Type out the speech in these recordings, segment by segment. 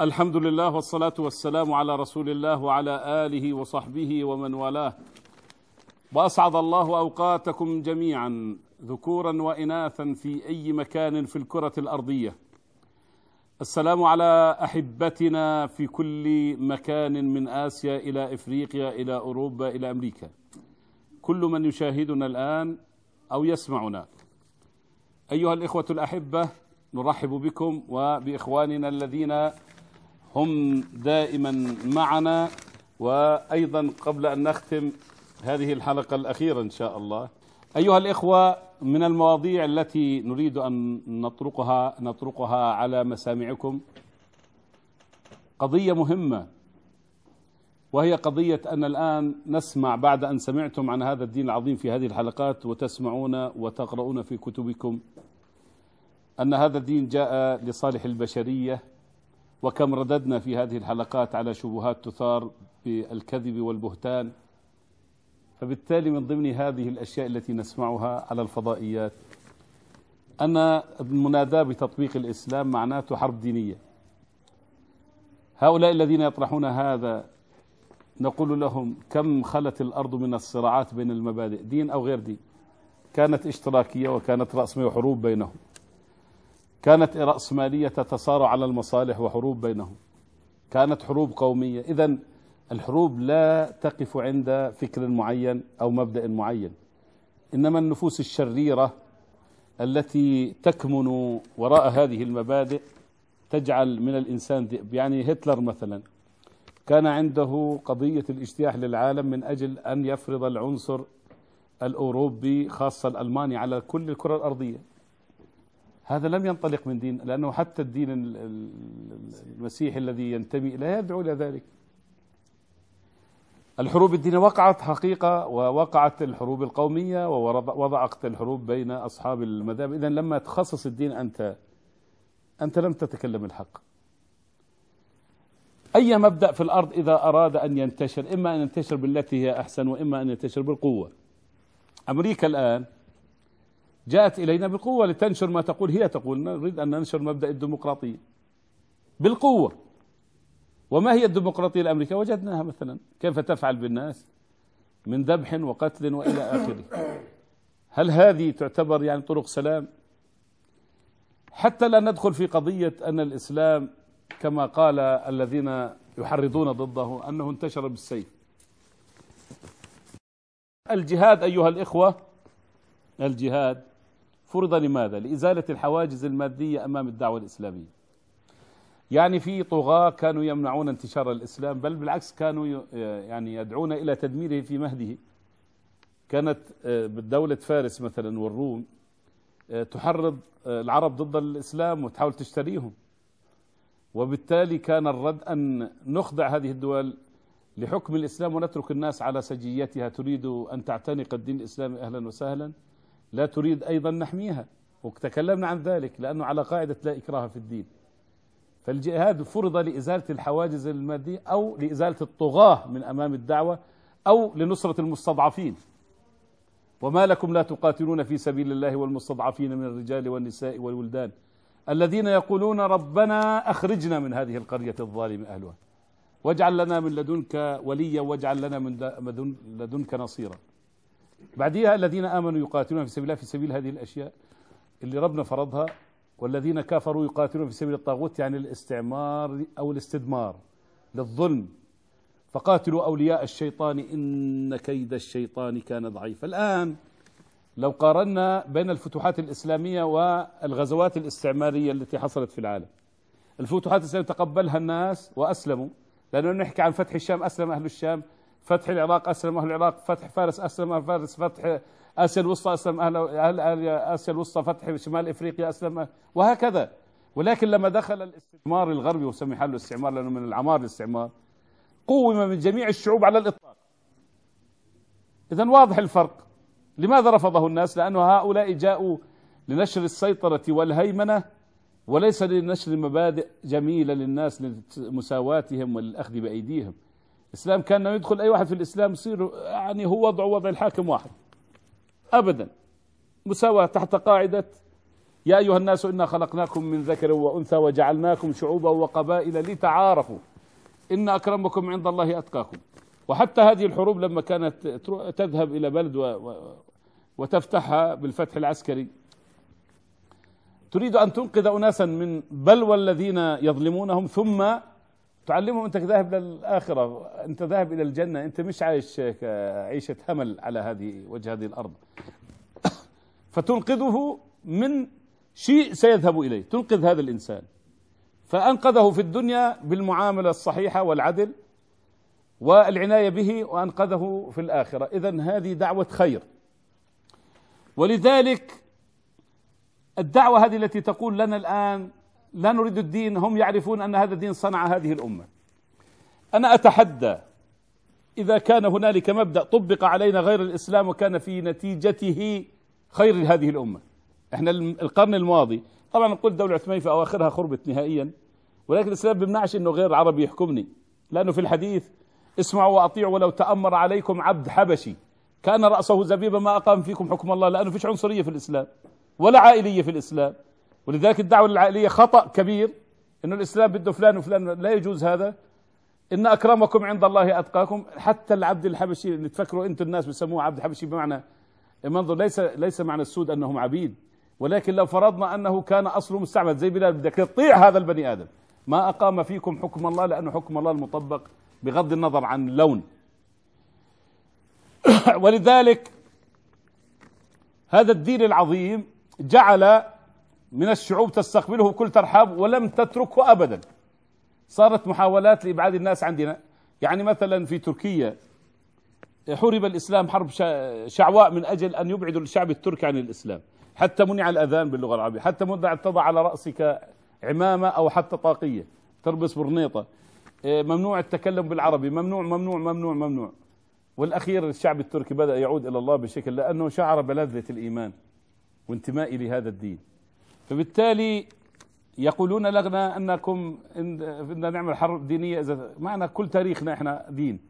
الحمد لله والصلاة والسلام على رسول الله وعلى آله وصحبه ومن والاه. وأسعد الله أوقاتكم جميعا ذكورا وإناثا في أي مكان في الكرة الأرضية. السلام على أحبتنا في كل مكان من آسيا إلى إفريقيا إلى أوروبا إلى أمريكا. كل من يشاهدنا الآن أو يسمعنا. أيها الإخوة الأحبة نرحب بكم وبإخواننا الذين هم دائما معنا وأيضا قبل أن نختم هذه الحلقة الأخيرة إن شاء الله. أيها الإخوة من المواضيع التي نريد أن نطرقها نطرقها على مسامعكم قضية مهمة وهي قضية أن الآن نسمع بعد أن سمعتم عن هذا الدين العظيم في هذه الحلقات وتسمعون وتقرؤون في كتبكم أن هذا الدين جاء لصالح البشرية وكم رددنا في هذه الحلقات على شبهات تثار بالكذب والبهتان. فبالتالي من ضمن هذه الأشياء التي نسمعها على الفضائيات أن المناداة بتطبيق الإسلام معناته حرب دينية. هؤلاء الذين يطرحون هذا نقول لهم كم خلت الأرض من الصراعات بين المبادئ دين أو غير دين؟ كانت اشتراكية وكانت رأسمية وحروب بينهم. كانت راسماليه تتصارع على المصالح وحروب بينهم. كانت حروب قومية. اذا الحروب لا تقف عند فكر معين أو مبدأ معين. إنما النفوس الشريرة التي تكمن وراء هذه المبادئ تجعل من الإنسان ذئب. يعني هتلر مثلا كان عنده قضية الاجتياح للعالم من أجل أن يفرض العنصر الأوروبي خاصة الألماني على كل الكرة الأرضية. هذا لم ينطلق من دين لأنه حتى الدين المسيحي الذي ينتمي إليه يدعو إلى ذلك. الحروب الدينية وقعت حقيقة ووقعت الحروب القومية ووضعت الحروب بين أصحاب المذاهب. إذا لما تخصص الدين أنت أنت لم تتكلم الحق. أي مبدأ في الأرض إذا أراد أن ينتشر؟ إما أن ينتشر بالتي هي أحسن وإما أن ينتشر بالقوة. أمريكا الآن جاءت إلينا بالقوة لتنشر ما تقول. هي تقول نريد أن ننشر مبدأ الديمقراطية بالقوة. وما هي الديمقراطية الأمريكية؟ وجدناها مثلا. كيف تفعل بالناس من ذبح وقتل وإلى آخره؟ هل هذه تعتبر يعني طرق سلام؟ حتى لا ندخل في قضية أن الإسلام كما قال الذين يحرضون ضده أنه انتشر بالسيف. الجهاد أيها الإخوة الجهاد فرض لماذا؟ لإزالة الحواجز المادية أمام الدعوة الإسلامية. يعني في طغاة كانوا يمنعون انتشار الإسلام بل بالعكس كانوا يعني يدعون إلى تدميره في مهده. كانت دولة فارس مثلا والروم تحرض العرب ضد الإسلام وتحاول تشتريهم. وبالتالي كان الرد أن نخضع هذه الدول لحكم الإسلام ونترك الناس على سجيتها. تريد أن تعتنق الدين الإسلامي أهلا وسهلا؟ لا تريد أيضا نحميها. وتكلمنا عن ذلك لأنه على قاعدة لا إكراه في الدين. فالجهاد فرض لإزالة الحواجز المادية أو لإزالة الطغاة من أمام الدعوة أو لنصرة المستضعفين. وما لكم لا تقاتلون في سبيل الله والمستضعفين من الرجال والنساء والولدان الذين يقولون ربنا أخرجنا من هذه القرية الظالم أهلها. واجعل لنا من لدنك وليا واجعل لنا من لدنك نصيرا. بعدها الذين آمنوا يقاتلون في سبيل الله في سبيل هذه الأشياء اللي ربنا فرضها والذين كفروا يقاتلون في سبيل الطاغوت يعني الاستعمار أو الاستدمار للظلم. فقاتلوا أولياء الشيطان إن كيد الشيطان كان ضعيفا. الآن لو قارنا بين الفتوحات الإسلامية والغزوات الاستعمارية التي حصلت في العالم الفتوحات الإسلامية تقبلها الناس وأسلموا لأنه نحكي عن فتح الشام أسلم أهل الشام فتح العراق أسلم أهل العراق فتح فارس أسلم أهل فارس فتح آسيا الوسطى أسلم أهل أهل آسيا الوسطى فتح شمال إفريقيا أسلم وهكذا. ولكن لما دخل الاستعمار الغربي وسمي حاله الاستعمار لأنه من العمار الاستعمار قوم من جميع الشعوب على الإطلاق. إذا واضح الفرق. لماذا رفضه الناس؟ لأنه هؤلاء جاءوا لنشر السيطرة والهيمنة وليس لنشر مبادئ جميلة للناس لمساواتهم وللاخذ بأيديهم. الإسلام كان يدخل أي واحد في الإسلام يصير يعني هو وضعه وضع الحاكم واحد. ابدا. مساواة تحت قاعدة يا أيها الناس إنا خلقناكم من ذكر وأنثى وجعلناكم شعوبا وقبائل لتعارفوا. إن أكرمكم عند الله أتقاكم. وحتى هذه الحروب لما كانت تذهب إلى بلد وتفتحها بالفتح العسكري. تريد أن تنقذ أناسا من بلوى الذين يظلمونهم ثم تعلمهم أنت ذاهب للآخرة أنت ذاهب إلى الجنة. أنت مش عايش عيشة همل على هذه وجه هذه الأرض. فتنقذه من شيء سيذهب إليه. تنقذ هذا الإنسان. فأنقذه في الدنيا بالمعاملة الصحيحة والعدل والعناية به وأنقذه في الآخرة. إذا هذه دعوة خير. ولذلك الدعوة هذه التي تقول لنا الآن لا نريد الدين هم يعرفون أن هذا الدين صنع هذه الأمة. أنا أتحدى إذا كان هنالك مبدأ طبق علينا غير الإسلام وكان في نتيجته خير هذه الأمة. إحنا القرن الماضي طبعا نقول الدولة العثمانية في أواخرها خربت نهائيا ولكن الإسلام بيمنعش أنه غير عربي يحكمني. لأنه في الحديث اسمعوا وأطيعوا ولو تأمر عليكم عبد حبشي. كان رأسه زبيبا ما أقام فيكم حكم الله لأنه فيش عنصرية في الإسلام ولا عائلية في الإسلام. ولذلك الدعوة العائلية خطأ كبير إنه الإسلام بده فلان وفلان لا يجوز هذا. إن أكرمكم عند الله أتقاكم. حتى العبد الحبشي اللي تفكروا أنتم الناس بسموه عبد حبشي بمعنى منظر ليس ليس معنى السود أنهم عبيد. ولكن لو فرضنا أنه كان أصله مستعمل زي بلال بدك تطيع هذا البني آدم. ما أقام فيكم حكم الله لأنه حكم الله المطبق بغض النظر عن اللون ولذلك هذا الدين العظيم جعل من الشعوب تستقبله بكل ترحاب ولم تتركه ابدا. صارت محاولات لإبعاد الناس عندنا. يعني مثلا في تركيا حرب الإسلام حرب شعواء من أجل أن يبعدوا الشعب التركي عن الإسلام. حتى منع الأذان باللغة العربية. حتى منع تضع على رأسك عمامة أو حتى طاقية. تلبس برنيطه إيه، ممنوع التكلم بالعربي. ممنوع ممنوع ممنوع ممنوع. والأخير الشعب التركي بدأ يعود إلى الله بشكل لأنه شعر بلذة الإيمان وانتمائي لهذا الدين. فبالتالي يقولون لنا أنكم بدنا نعمل حرب دينية اذا معنا كل تاريخنا إحنا دين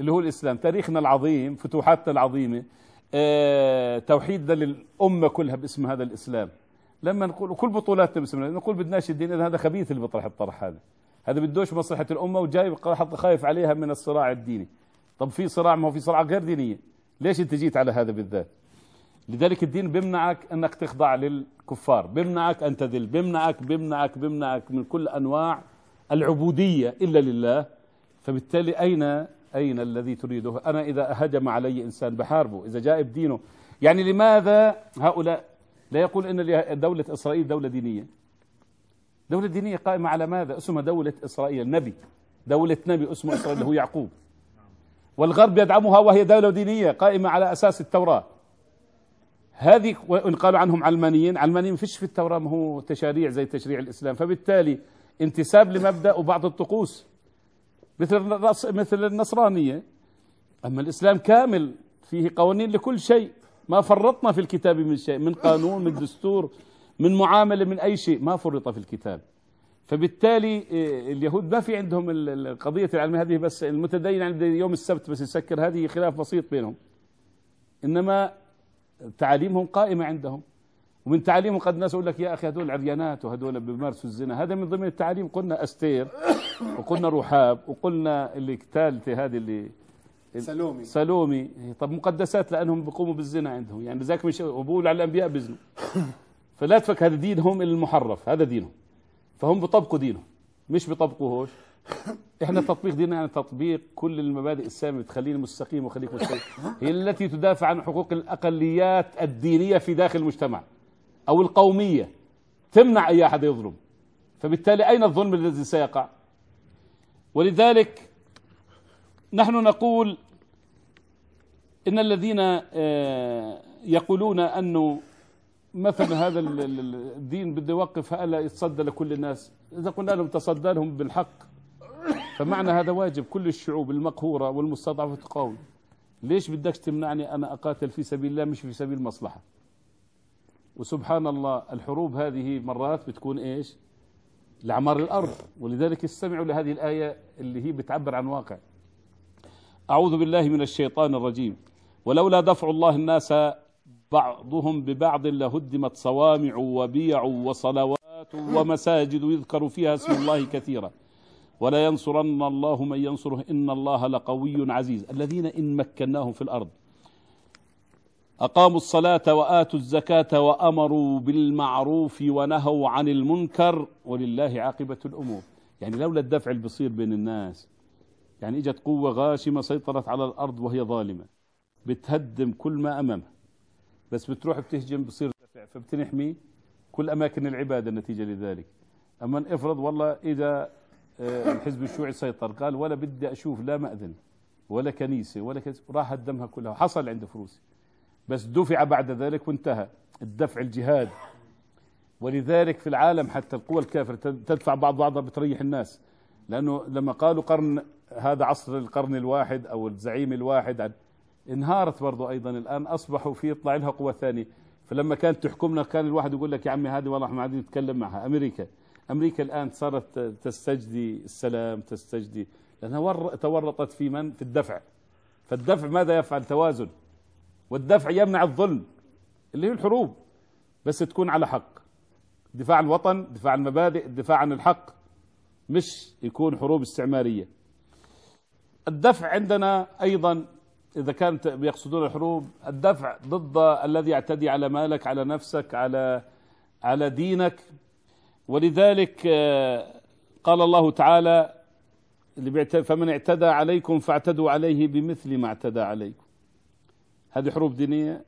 اللي هو الإسلام. تاريخنا العظيم فتوحاتنا العظيمة آه توحيدنا للأمة كلها باسم هذا الإسلام. لما نقول كل بطولاتنا باسم نقول بدناش الدين إذا هذا خبيث اللي بيطرح الطرح هذا. هذا بدوش مصلحة الأمة وجاي خايف عليها من الصراع الديني. طب في صراع؟ ما هو في صراع غير دينية. ليش أنت جيت على هذا بالذات؟ لذلك الدين بيمنعك أنك تخضع للكفار بيمنعك أن تذل بيمنعك بيمنعك بيمنعك من كل أنواع العبودية إلا لله. فبالتالي أين أين الذي تريده؟ أنا إذا هجم علي إنسان بحاربه إذا جاء بدينه يعني لماذا هؤلاء؟ لا يقول إن دولة إسرائيل دولة دينية. دولة دينية قائمة على ماذا؟ اسمها دولة إسرائيل نبي دولة نبي اسمه إسرائيل هو يعقوب. والغرب يدعمها وهي دولة دينية قائمة على أساس التوراة. هذه وإن قالوا عنهم علمانيين علمانيين فيش في التوراة ما هو تشاريع زي تشريع الإسلام. فبالتالي انتساب لمبدأ وبعض الطقوس. مثل مثل النصرانية. أما الإسلام كامل فيه قوانين لكل شيء. ما فرطنا في الكتاب من شيء من قانون من دستور من معاملة من أي شيء. ما فرط في الكتاب. فبالتالي آه، اليهود ما في عندهم القضية العلمية هذه بس المتدين عند يوم السبت بس يسكر. هذه خلاف بسيط بينهم. إنما تعاليمهم قائمة عندهم. ومن تعاليمهم قد الناس يقول لك يا أخي هذول عريانات وهذول بيمارسوا الزنا. هذا من ضمن التعاليم. قلنا أستير وقلنا رحاب وقلنا اللي الثالثة هذه اللي سلومي. سلومي. طب مقدسات لأنهم بيقوموا بالزنا عندهم. يعني ذاك مش وبقول على الأنبياء بزنوا. فلا تفك هذا دينهم المحرف هذا دينهم. فهم بيطبقوا دينهم مش بيطبقوهوش. إحنا تطبيق ديننا يعني تطبيق كل المبادئ الساميه بتخليني مستقيم وخليك مستقيم. هي التي تدافع عن حقوق الأقليات الدينية في داخل المجتمع أو القومية. تمنع أي أحد يظلم. فبالتالي أين الظلم الذي سيقع؟ ولذلك نحن نقول إن الذين آه، يقولون أنه مثلا هذا الدين بده يوقف هلا يتصدى لكل الناس؟ إذا قلنا لهم تصدى لهم بالحق فمعنى هذا واجب كل الشعوب المقهورة والمستضعفة تقاوم. ليش بدكش تمنعني أنا أقاتل في سبيل الله مش في سبيل المصلحة وسبحان الله الحروب هذه مرات بتكون إيش؟ لعمار الأرض. ولذلك استمعوا لهذه الآية اللي هي بتعبر عن واقع. أعوذ بالله من الشيطان الرجيم. ولولا دفع الله الناس بعضهم ببعض لهدمت صوامع وبيع وصلوات ومساجد يذكر فيها اسم الله كثيرا. ولا ينصرن الله من ينصره. إن الله لقوي عزيز. الذين إن مكناهم في الأرض أقاموا الصلاة وآتوا الزكاة وأمروا بالمعروف ونهوا عن المنكر ولله عاقبة الأمور. يعني لولا الدفع اللي بيصير بين الناس يعني إجت قوة غاشمة سيطرت على الأرض وهي ظالمة. بتهدم كل ما أمامها. بس بتروح بتهجم بصير دفع. فبتنحمي كل أماكن العبادة نتيجة لذلك. أما افرض والله إذا الحزب الشيوعي سيطر. قال ولا بدي أشوف لا مأذن ولا كنيسة ولا كنيسة راح هدمها كلها. حصل عند فروسي. بس دفع بعد ذلك وانتهى. الدفع الجهاد. ولذلك في العالم حتى القوى الكافرة تدفع بعض بعضها بتريح الناس. لأنه لما قالوا قرن هذا عصر القرن الواحد أو الزعيم الواحد انهارت برضو أيضا الآن. أصبحوا في يطلع لها قوة ثانية. فلما كانت تحكمنا كان الواحد يقول لك يا عمي هذه والله ما عاد نتكلم معها. أمريكا. أمريكا الآن صارت تستجدي السلام تستجدي لأنها تورطت في من؟ في الدفع. فالدفع ماذا يفعل؟ توازن. والدفع يمنع الظلم اللي هي الحروب. بس تكون على حق. دفاع عن الوطن دفاع عن المبادئ الدفاع عن الحق مش يكون حروب استعمارية. الدفع عندنا أيضا إذا كانت بيقصدون الحروب الدفع ضد الذي يعتدي على مالك على نفسك على على دينك. ولذلك آه، قال الله تعالى فمن اعتدى عليكم فاعتدوا عليه بمثل ما اعتدى عليكم. هذه حروب دينية.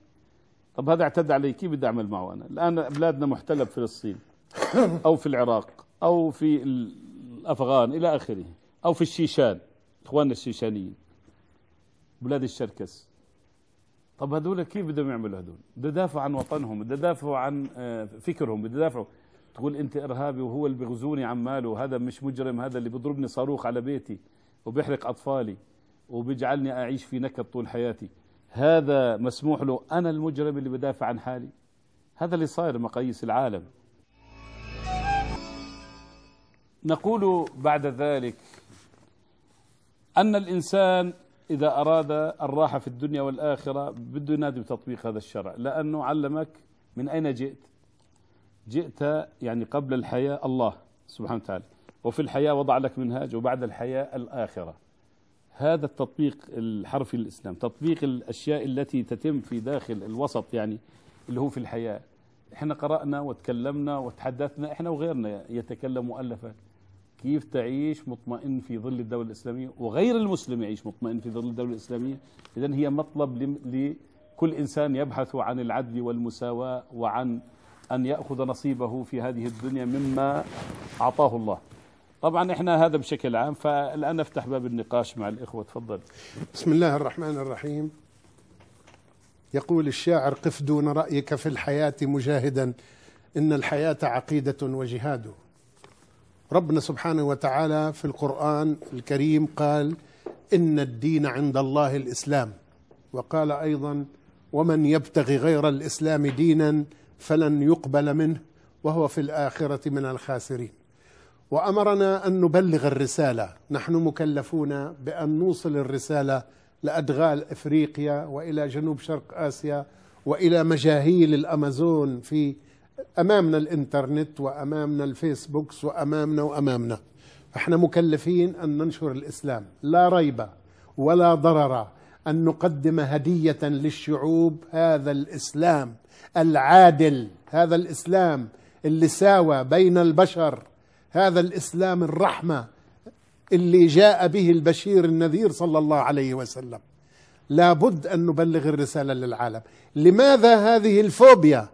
طب هذا اعتدى علي كيف بدي أعمل معه أنا؟ الآن بلادنا محتلة بفلسطين أو في العراق أو في الأفغان إلى آخره أو في الشيشان إخواننا الشيشانيين بلاد الشركس. طب هذول كيف بدهم يعملوا هذول؟ بده يدافعوا عن وطنهم بده يدافعوا عن آه، فكرهم بده يدافعوا تقول انت ارهابي وهو اللي بيغزوني عماله هذا مش مجرم هذا اللي بيضربني صاروخ على بيتي وبيحرق أطفالي وبيجعلني أعيش في نكد طول حياتي. هذا مسموح له. أنا المجرم اللي بدافع عن حالي. هذا اللي صاير مقاييس العالم. نقول بعد ذلك أن الإنسان إذا أراد الراحة في الدنيا والآخرة بده ينادي بتطبيق هذا الشرع. لأنه علمك من أين جئت. جئت يعني قبل الحياة الله سبحانه وتعالى وفي الحياة وضع لك منهاج وبعد الحياة الآخرة. هذا التطبيق الحرفي للإسلام تطبيق الأشياء التي تتم في داخل الوسط يعني اللي هو في الحياة. إحنا قرأنا وتكلمنا وتحدثنا إحنا وغيرنا يتكلم مؤلفا كيف تعيش مطمئن في ظل الدولة الإسلامية؟ وغير المسلم يعيش مطمئن في ظل الدولة الإسلامية؟ إذن هي مطلب لكل إنسان يبحث عن العدل والمساواة وعن أن يأخذ نصيبه في هذه الدنيا مما أعطاه الله. طبعا إحنا هذا بشكل عام فالآن نفتح باب النقاش مع الإخوة تفضل. بسم الله الرحمن الرحيم. يقول الشاعر قف دون رأيك في الحياة مجاهدا إن الحياة عقيدة وجهاد. ربنا سبحانه وتعالى في القرآن الكريم قال إن الدين عند الله الإسلام. وقال أيضا ومن يبتغي غير الإسلام دينا فلن يقبل منه وهو في الآخرة من الخاسرين. وأمرنا أن نبلغ الرسالة. نحن مكلفون بأن نوصل الرسالة لأدغال إفريقيا وإلى جنوب شرق آسيا وإلى مجاهيل الأمازون في أمامنا الإنترنت وأمامنا الفيسبوكس وأمامنا وأمامنا. إحنا مكلفين أن ننشر الإسلام. لا ريب ولا ضرر أن نقدم هدية للشعوب هذا الإسلام العادل هذا الإسلام اللي ساوى بين البشر هذا الإسلام الرحمة اللي جاء به البشير النذير صلى الله عليه وسلم. لابد أن نبلغ الرسالة للعالم. لماذا هذه الفوبيا؟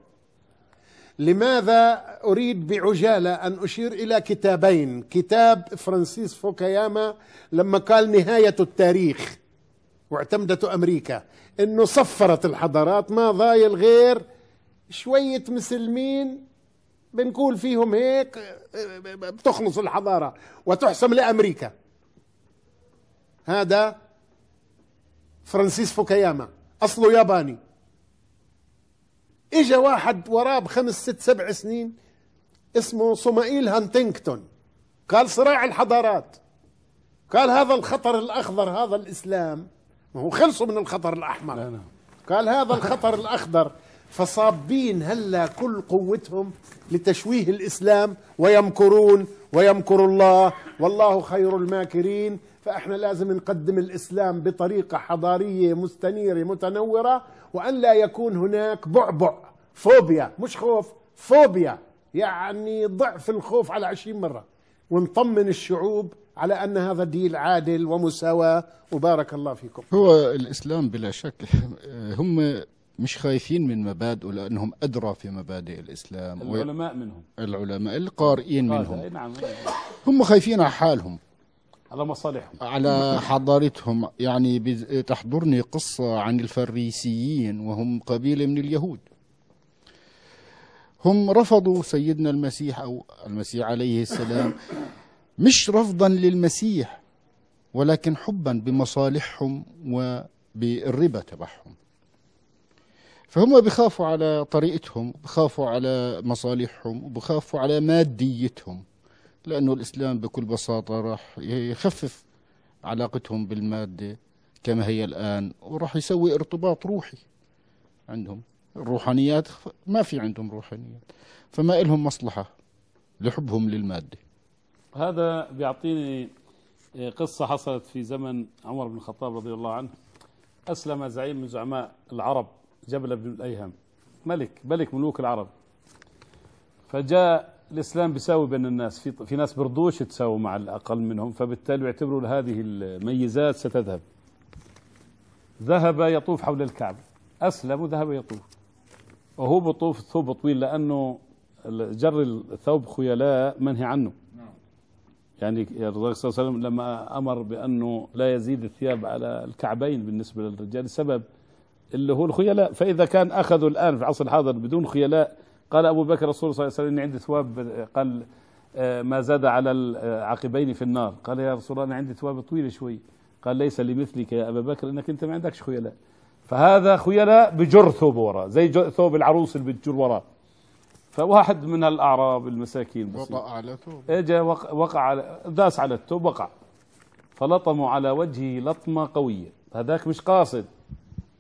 لماذا أريد بعجالة أن أشير إلى كتابين؟ كتاب فرانسيس فوكاياما لما قال نهاية التاريخ. واعتمدته أمريكا إنه صفرت الحضارات ما ضايل غير شوية مسلمين بنقول فيهم هيك بتخلص الحضارة وتحسم لأمريكا. هذا فرانسيس فوكاياما أصله ياباني. إجا واحد وراه بخمس ست سبع سنين اسمه صامويل هانتينغتون. قال صراع الحضارات. قال هذا الخطر الأخضر هذا الإسلام. ما هو خلصوا من الخطر الأحمر. قال هذا الخطر الأخضر فصابين هلا كل قوتهم لتشويه الإسلام ويمكرون ويمكر الله. والله خير الماكرين. فإحنا لازم نقدم الإسلام بطريقة حضارية مستنيرة متنورة وأن لا يكون هناك بعبع فوبيا مش خوف فوبيا. يعني ضعف الخوف على عشرين مرة. ونطمن الشعوب على أن هذا دين عادل ومساواة. وبارك الله فيكم. هو الإسلام بلا شك. هم مش خايفين من مبادئه لأنهم أدرى في مبادئ الإسلام. العلماء منهم. العلماء القارئين منهم. أي نعم. هم خايفين على حالهم. على مصالحهم. على حضارتهم. يعني بز- تحضرني قصة عن الفريسيين وهم قبيلة من اليهود. هم رفضوا سيدنا المسيح أو المسيح عليه السلام. مش رفضا للمسيح ولكن حبا بمصالحهم وبالربا تبعهم. فهم بخافوا على طريقتهم بخافوا على مصالحهم وبخافوا على ماديتهم لأنه الإسلام بكل بساطة راح يخفف علاقتهم بالمادة كما هي الآن وراح يسوي ارتباط روحي عندهم. الروحانيات ما في عندهم روحانيات فما إلهم مصلحة لحبهم للمادة. هذا بيعطيني قصة حصلت في زمن عمر بن الخطاب رضي الله عنه. أسلم زعيم من زعماء العرب جبل بن الأيهم. ملك ملك ملوك العرب. فجاء الإسلام بيساوي بين الناس. في, في ناس برضوش تساوي مع الأقل منهم فبالتالي يعتبروا هذه الميزات ستذهب. ذهب يطوف حول الكعبة. أسلم وذهب يطوف. وهو بطوف ثوب طويل لأنه جر الثوب خيلاء منهي عنه. يعني الرسول صلى الله عليه وسلم لما أمر بأنه لا يزيد الثياب على الكعبين بالنسبة للرجال السبب اللي هو الخيلاء. فإذا كان أخذوا الآن في العصر الحاضر بدون خيلاء قال أبو بكر الرسول صلى الله عليه وسلم إني عندي ثواب قال آه، ما زاد على العقبين في النار. قال يا رسول الله أنا عندي ثواب طويله شوي. قال ليس لمثلك يا أبا بكر إنك أنت ما عندكش خيلاء. فهذا خيلاء بجر ثوب وراه زي ثوب العروس اللي بتجر وراه فواحد من الأعراب المساكين وطأ على ثوب اجى وق- وقع على داس على التوب وقع. فلطموا على وجهه لطمة قوية. هذاك مش قاصد.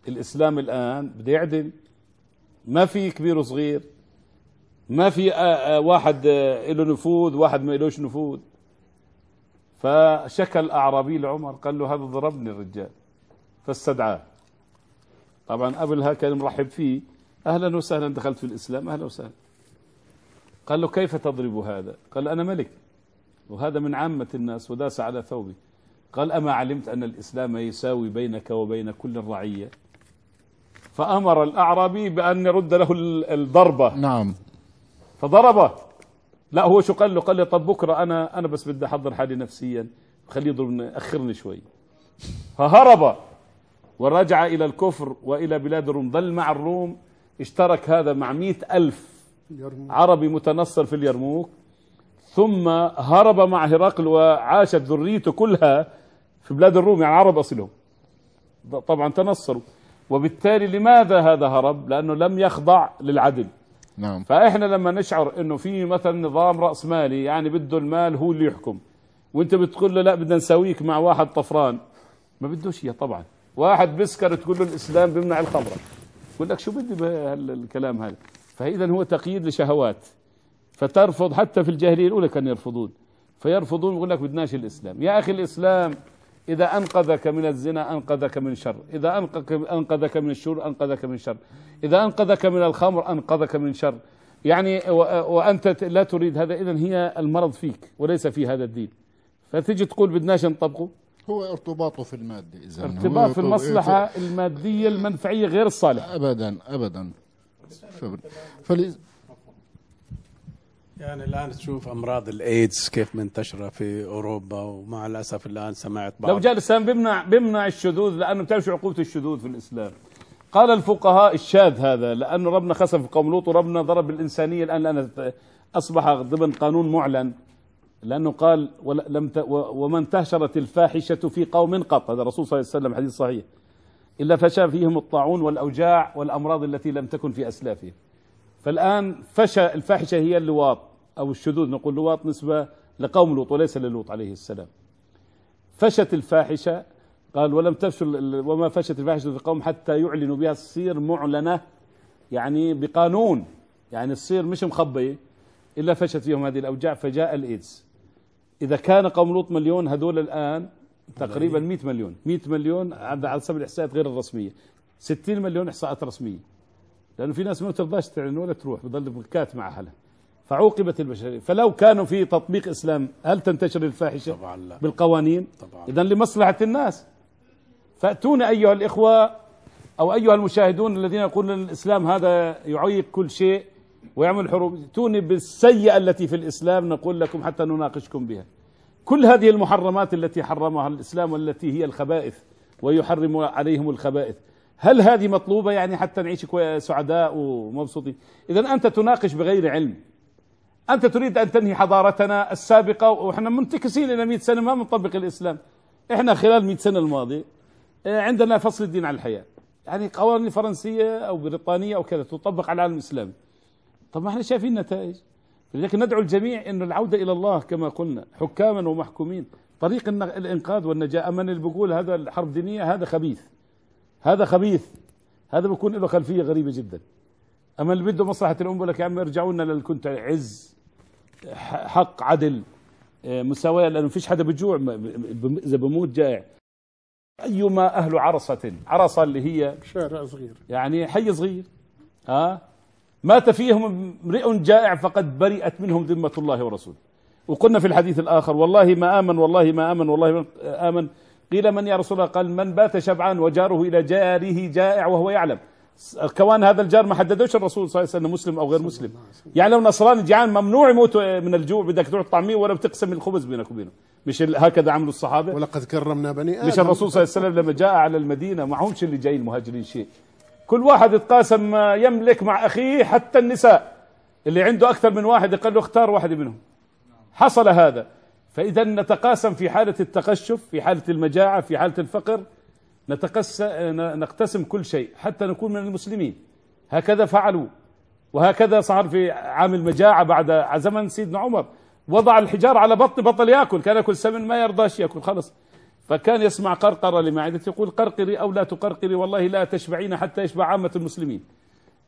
الإسلام الآن بده يعدل. ما في كبير وصغير. ما في واحد له نفوذ واحد ما لهش نفوذ. فشكى الاعرابي لعمر قال له هذا ضربني الرجال. فاستدعاه. طبعا قبلها كان مرحب فيه. أهلا وسهلا دخلت في الإسلام. أهلا وسهلا. قال له كيف تضرب هذا؟ قال أنا ملك وهذا من عامة الناس وداس على ثوبي. قال أما علمت أن الإسلام يساوي بينك وبين كل الرعية؟ فأمر الأعرابي بأن يرد له ال- الضربة. نعم. فضربه. لا هو شو قال له؟ قال له طب بكرة أنا أنا بس بدي أحضر حالي نفسيا. خليه يضربني أخرني شوي. فهرب. ورجع إلى الكفر وإلى بلاد الروم ظل مع الروم اشترك هذا مع مئة ألف عربي متنصر في اليرموك. ثم هرب مع هرقل وعاشت ذريته كلها في بلاد الروم يعني عرب أصلهم. طبعا تنصروا وبالتالي لماذا هذا هرب؟ لأنه لم يخضع للعدل. نعم. فإحنا لما نشعر إنه في مثلا نظام راس مالي يعني بده المال هو اللي يحكم. وأنت بتقول له لا بدنا نساويك مع واحد طفران. ما بدوش إياه طبعا. واحد بسكر تقول له الإسلام بيمنع الخمرة. يقول لك شو بدي بهالكلام هذا؟ فاذا هو تقييد لشهوات فترفض حتى في الجاهلية الأولى كانوا يرفضون فيرفضون يقول لك بدناش الإسلام. يا أخي الإسلام إذا أنقذك من الزنا أنقذك من شر إذا أنقذك من الشر أنقذك من شر إذا أنقذك من الخمر أنقذك من شر. يعني وأنت لا تريد هذا إذن هي المرض فيك وليس في هذا الدين. فتجي تقول بدناش نطبقه؟ هو ارتباطه في المادة إذا ارتباط في المصلحة المادية المنفعية غير الصالحة. أبدا أبدا. فل... يعني الآن تشوف أمراض الايدز كيف منتشرة في أوروبا ومع الأسف الآن سمعت بعض لو جاء الإسلام بيمنع بيمنع الشذوذ لأنه بتعرف شو عقوبة الشذوذ في الإسلام. قال الفقهاء الشاذ هذا لأنه ربنا خسف قوم لوط وربنا ضرب الإنسانية الآن لأن أصبح ضمن قانون معلن لأنه قال ول- لم ت... و- وما انتشرت الفاحشة في قوم قط. هذا الرسول صلى الله عليه وسلم حديث صحيح. إلا فشى فيهم الطاعون والأوجاع والأمراض التي لم تكن في أسلافهم. فالآن فشى الفاحشة هي اللواط أو الشذوذ نقول لواط نسبة لقوم لوط وليس للوط عليه السلام. فشت الفاحشة قال ولم تفشل وما فشت الفاحشة في قوم حتى يعلنوا بها تصير معلنة يعني بقانون يعني تصير مش مخبية إلا فشت فيهم هذه الأوجاع فجاء الإيدز. إذا كان قوم لوط مليون هذول الآن تقريبا 100 مليون. 100 مليون على على حسب الإحصاءات غير الرسمية. 60 مليون إحصاءات رسمية. لأنه في ناس ما بترضاش تعلن ولا تروح بضل بكات مع أهلها. فعوقبت البشرية. فلو كانوا في تطبيق إسلام هل تنتشر الفاحشة؟ طبعا لا. بالقوانين؟ طبعا. إذا لمصلحة الناس. فأتونا أيها الإخوة أو أيها المشاهدون الذين يقولون الإسلام هذا يعيق كل شيء ويعمل حروب ائتوني بالسيئة التي في الإسلام نقول لكم حتى نناقشكم بها. كل هذه المحرمات التي حرمها الإسلام والتي هي الخبائث ويحرم عليهم الخبائث. هل هذه مطلوبة؟ يعني حتى نعيش سعداء ومبسوطين. إذا أنت تناقش بغير علم. أنت تريد أن تنهي حضارتنا السابقة وإحنا منتكسين إلى 100 سنة ما بنطبق الإسلام. إحنا خلال 100 سنة الماضية آه، عندنا فصل الدين عن الحياة. يعني قوانين فرنسية أو بريطانية أو كذا تطبق على العالم الإسلامي. طب ما إحنا شايفين نتائج. لذلك ندعو الجميع انه العودة إلى الله كما قلنا حكاما ومحكومين. طريق الإنقاذ والنجاة. أما اللي بيقول هذا الحرب دينية هذا خبيث. هذا خبيث. هذا بيكون له خلفية غريبة جدا. أما اللي بده مصلحة الأمة بقول لك يا عم ارجعوا لنا للي كنت عز حق عدل آه، مساواة لأنه فيش حدا بجوع إذا بموت جائع. أيما أهل عرصة عرصة اللي هي شارع صغير. يعني حي صغير. ها مات فيهم امرئ جائع فقد برئت منهم ذمة الله ورسوله. وقلنا في الحديث الآخر والله ما آمن والله ما آمن والله ما آمن. قيل من يا رسول الله؟ قال من بات شبعان وجاره إلى جاره جائع وهو يعلم. كمان هذا الجار ما حددوش الرسول صلى الله عليه وسلم مسلم أو غير مسلم. يعني لو نصراني جيعان ممنوع يموت من الجوع بدك تروح طعميه ولا بتقسم الخبز بينك وبينه. مش هكذا عملوا الصحابة. ولقد كرمنا بني آدم. مش الرسول صلى الله عليه وسلم لما جاء على المدينة معهمش اللي جاي المهاجرين شيء. كل واحد يتقاسم ما يملك مع أخيه حتى النساء. اللي عنده أكثر من واحد يقول له اختار واحد منهم. حصل هذا. فإذا نتقاسم في حالة التقشف في حالة المجاعة في حالة الفقر نتقس نقتسم كل شيء حتى نكون من المسلمين. هكذا فعلوا. وهكذا صار في عام المجاعة بعد زمن سيدنا عمر. وضع الحجار على بطن بطل يأكل. كان يأكل سمن ما يرضاش يأكل خلص. فكان يسمع قرقرة لمعدته يقول قرقري أو لا تقرقري والله لا تشبعين حتى يشبع عامة المسلمين.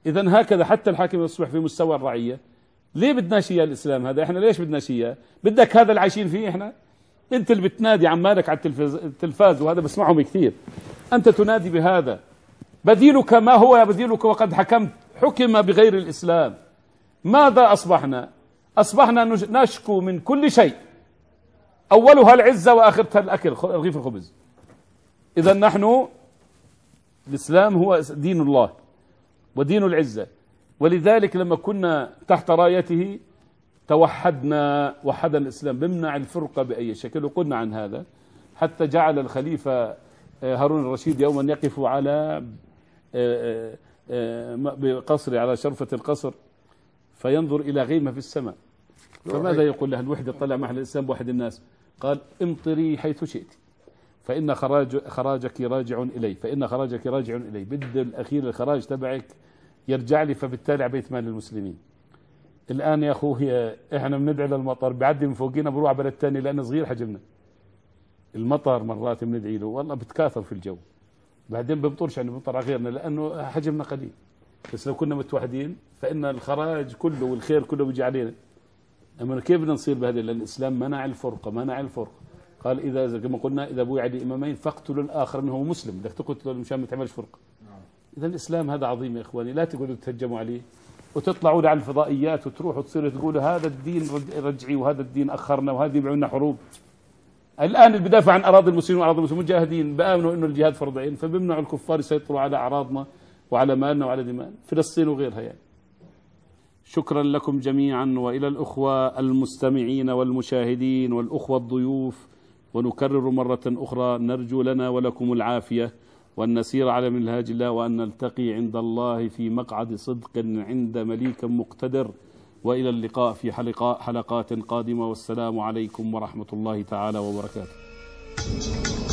إذا هكذا حتى الحاكم يصبح في مستوى الرعية. ليه بدناش اياه الإسلام هذا؟ إحنا ليش بدناش اياه بدك هذا اللي عايشين فيه إحنا؟ أنت اللي بتنادي عمالك على التلفاز, التلفاز وهذا بسمعهم كثير. أنت تنادي بهذا. بديلك ما هو يا بديلك وقد حكمت. حكم بغير الإسلام. ماذا أصبحنا؟ أصبحنا نشكو من كل شيء. أولها العزة وآخرتها الأكل خ- رغيف الخبز. إذا نحن الإسلام هو دين الله ودين العزة. ولذلك لما كنا تحت رايته توحدنا وحد الإسلام. بمنع الفرقة بأي شكل وقلنا عن هذا. حتى جعل الخليفة آه، هارون الرشيد يوما يقف على آه، آه، بقصر على شرفة القصر فينظر إلى غيمة في السماء. فماذا يقول له الوحده طلع محل الإسلام بوحد الناس. قال امطري حيث شئت. فإن خراج خراجك راجع إلي. فإن خراجك راجع إلي. بد الأخير الخراج تبعك يرجع لي فبالتالي على بيت مال المسلمين. الآن يا أخوي إحنا بندعي للمطر. بيعدي من فوقينا بروح على بلد تاني لأنه صغير حجمنا. المطر مرات بندعي له. والله بتكاثر في الجو. بعدين بمطرش يعني بمطر على غيرنا لأنه حجمنا قليل بس لو كنا متوحدين فإن الخراج كله والخير كله بيجي علينا. أما كيف بدنا نصير بهذا لأن الإسلام منع الفرقة منع الفرقة. قال إذا زي كما قلنا إذا بويع لإمامين فاقتلوا الآخر منه مسلم. بدك تقتله مشان ما تعملش فرقة. إذا الإسلام هذا عظيم يا إخواني. لا تقعدوا تهجموا عليه وتطلعوا على الفضائيات وتروحوا تصيروا تقولوا هذا الدين رج- رجعي وهذا الدين أخرنا وهذا يبيعوا لنا حروب. الآن اللي بدافع عن أراضي المسلمين وأراضي المسلمين مجاهدين بآمنوا إنه الجهاد فرض عين فبيمنعوا الكفار يسيطروا على أعراضنا وعلى مالنا وعلى دمائنا. فلسطين وغيرها يعني. شكرا لكم جميعا وإلى الأخوة المستمعين والمشاهدين والأخوة الضيوف ونكرر مرة أخرى نرجو لنا ولكم العافية وأن نسير على منهاج الله وأن نلتقي عند الله في مقعد صدق عند مليك مقتدر. وإلى اللقاء في حلقات حلقات قادمة والسلام عليكم ورحمة الله تعالى وبركاته.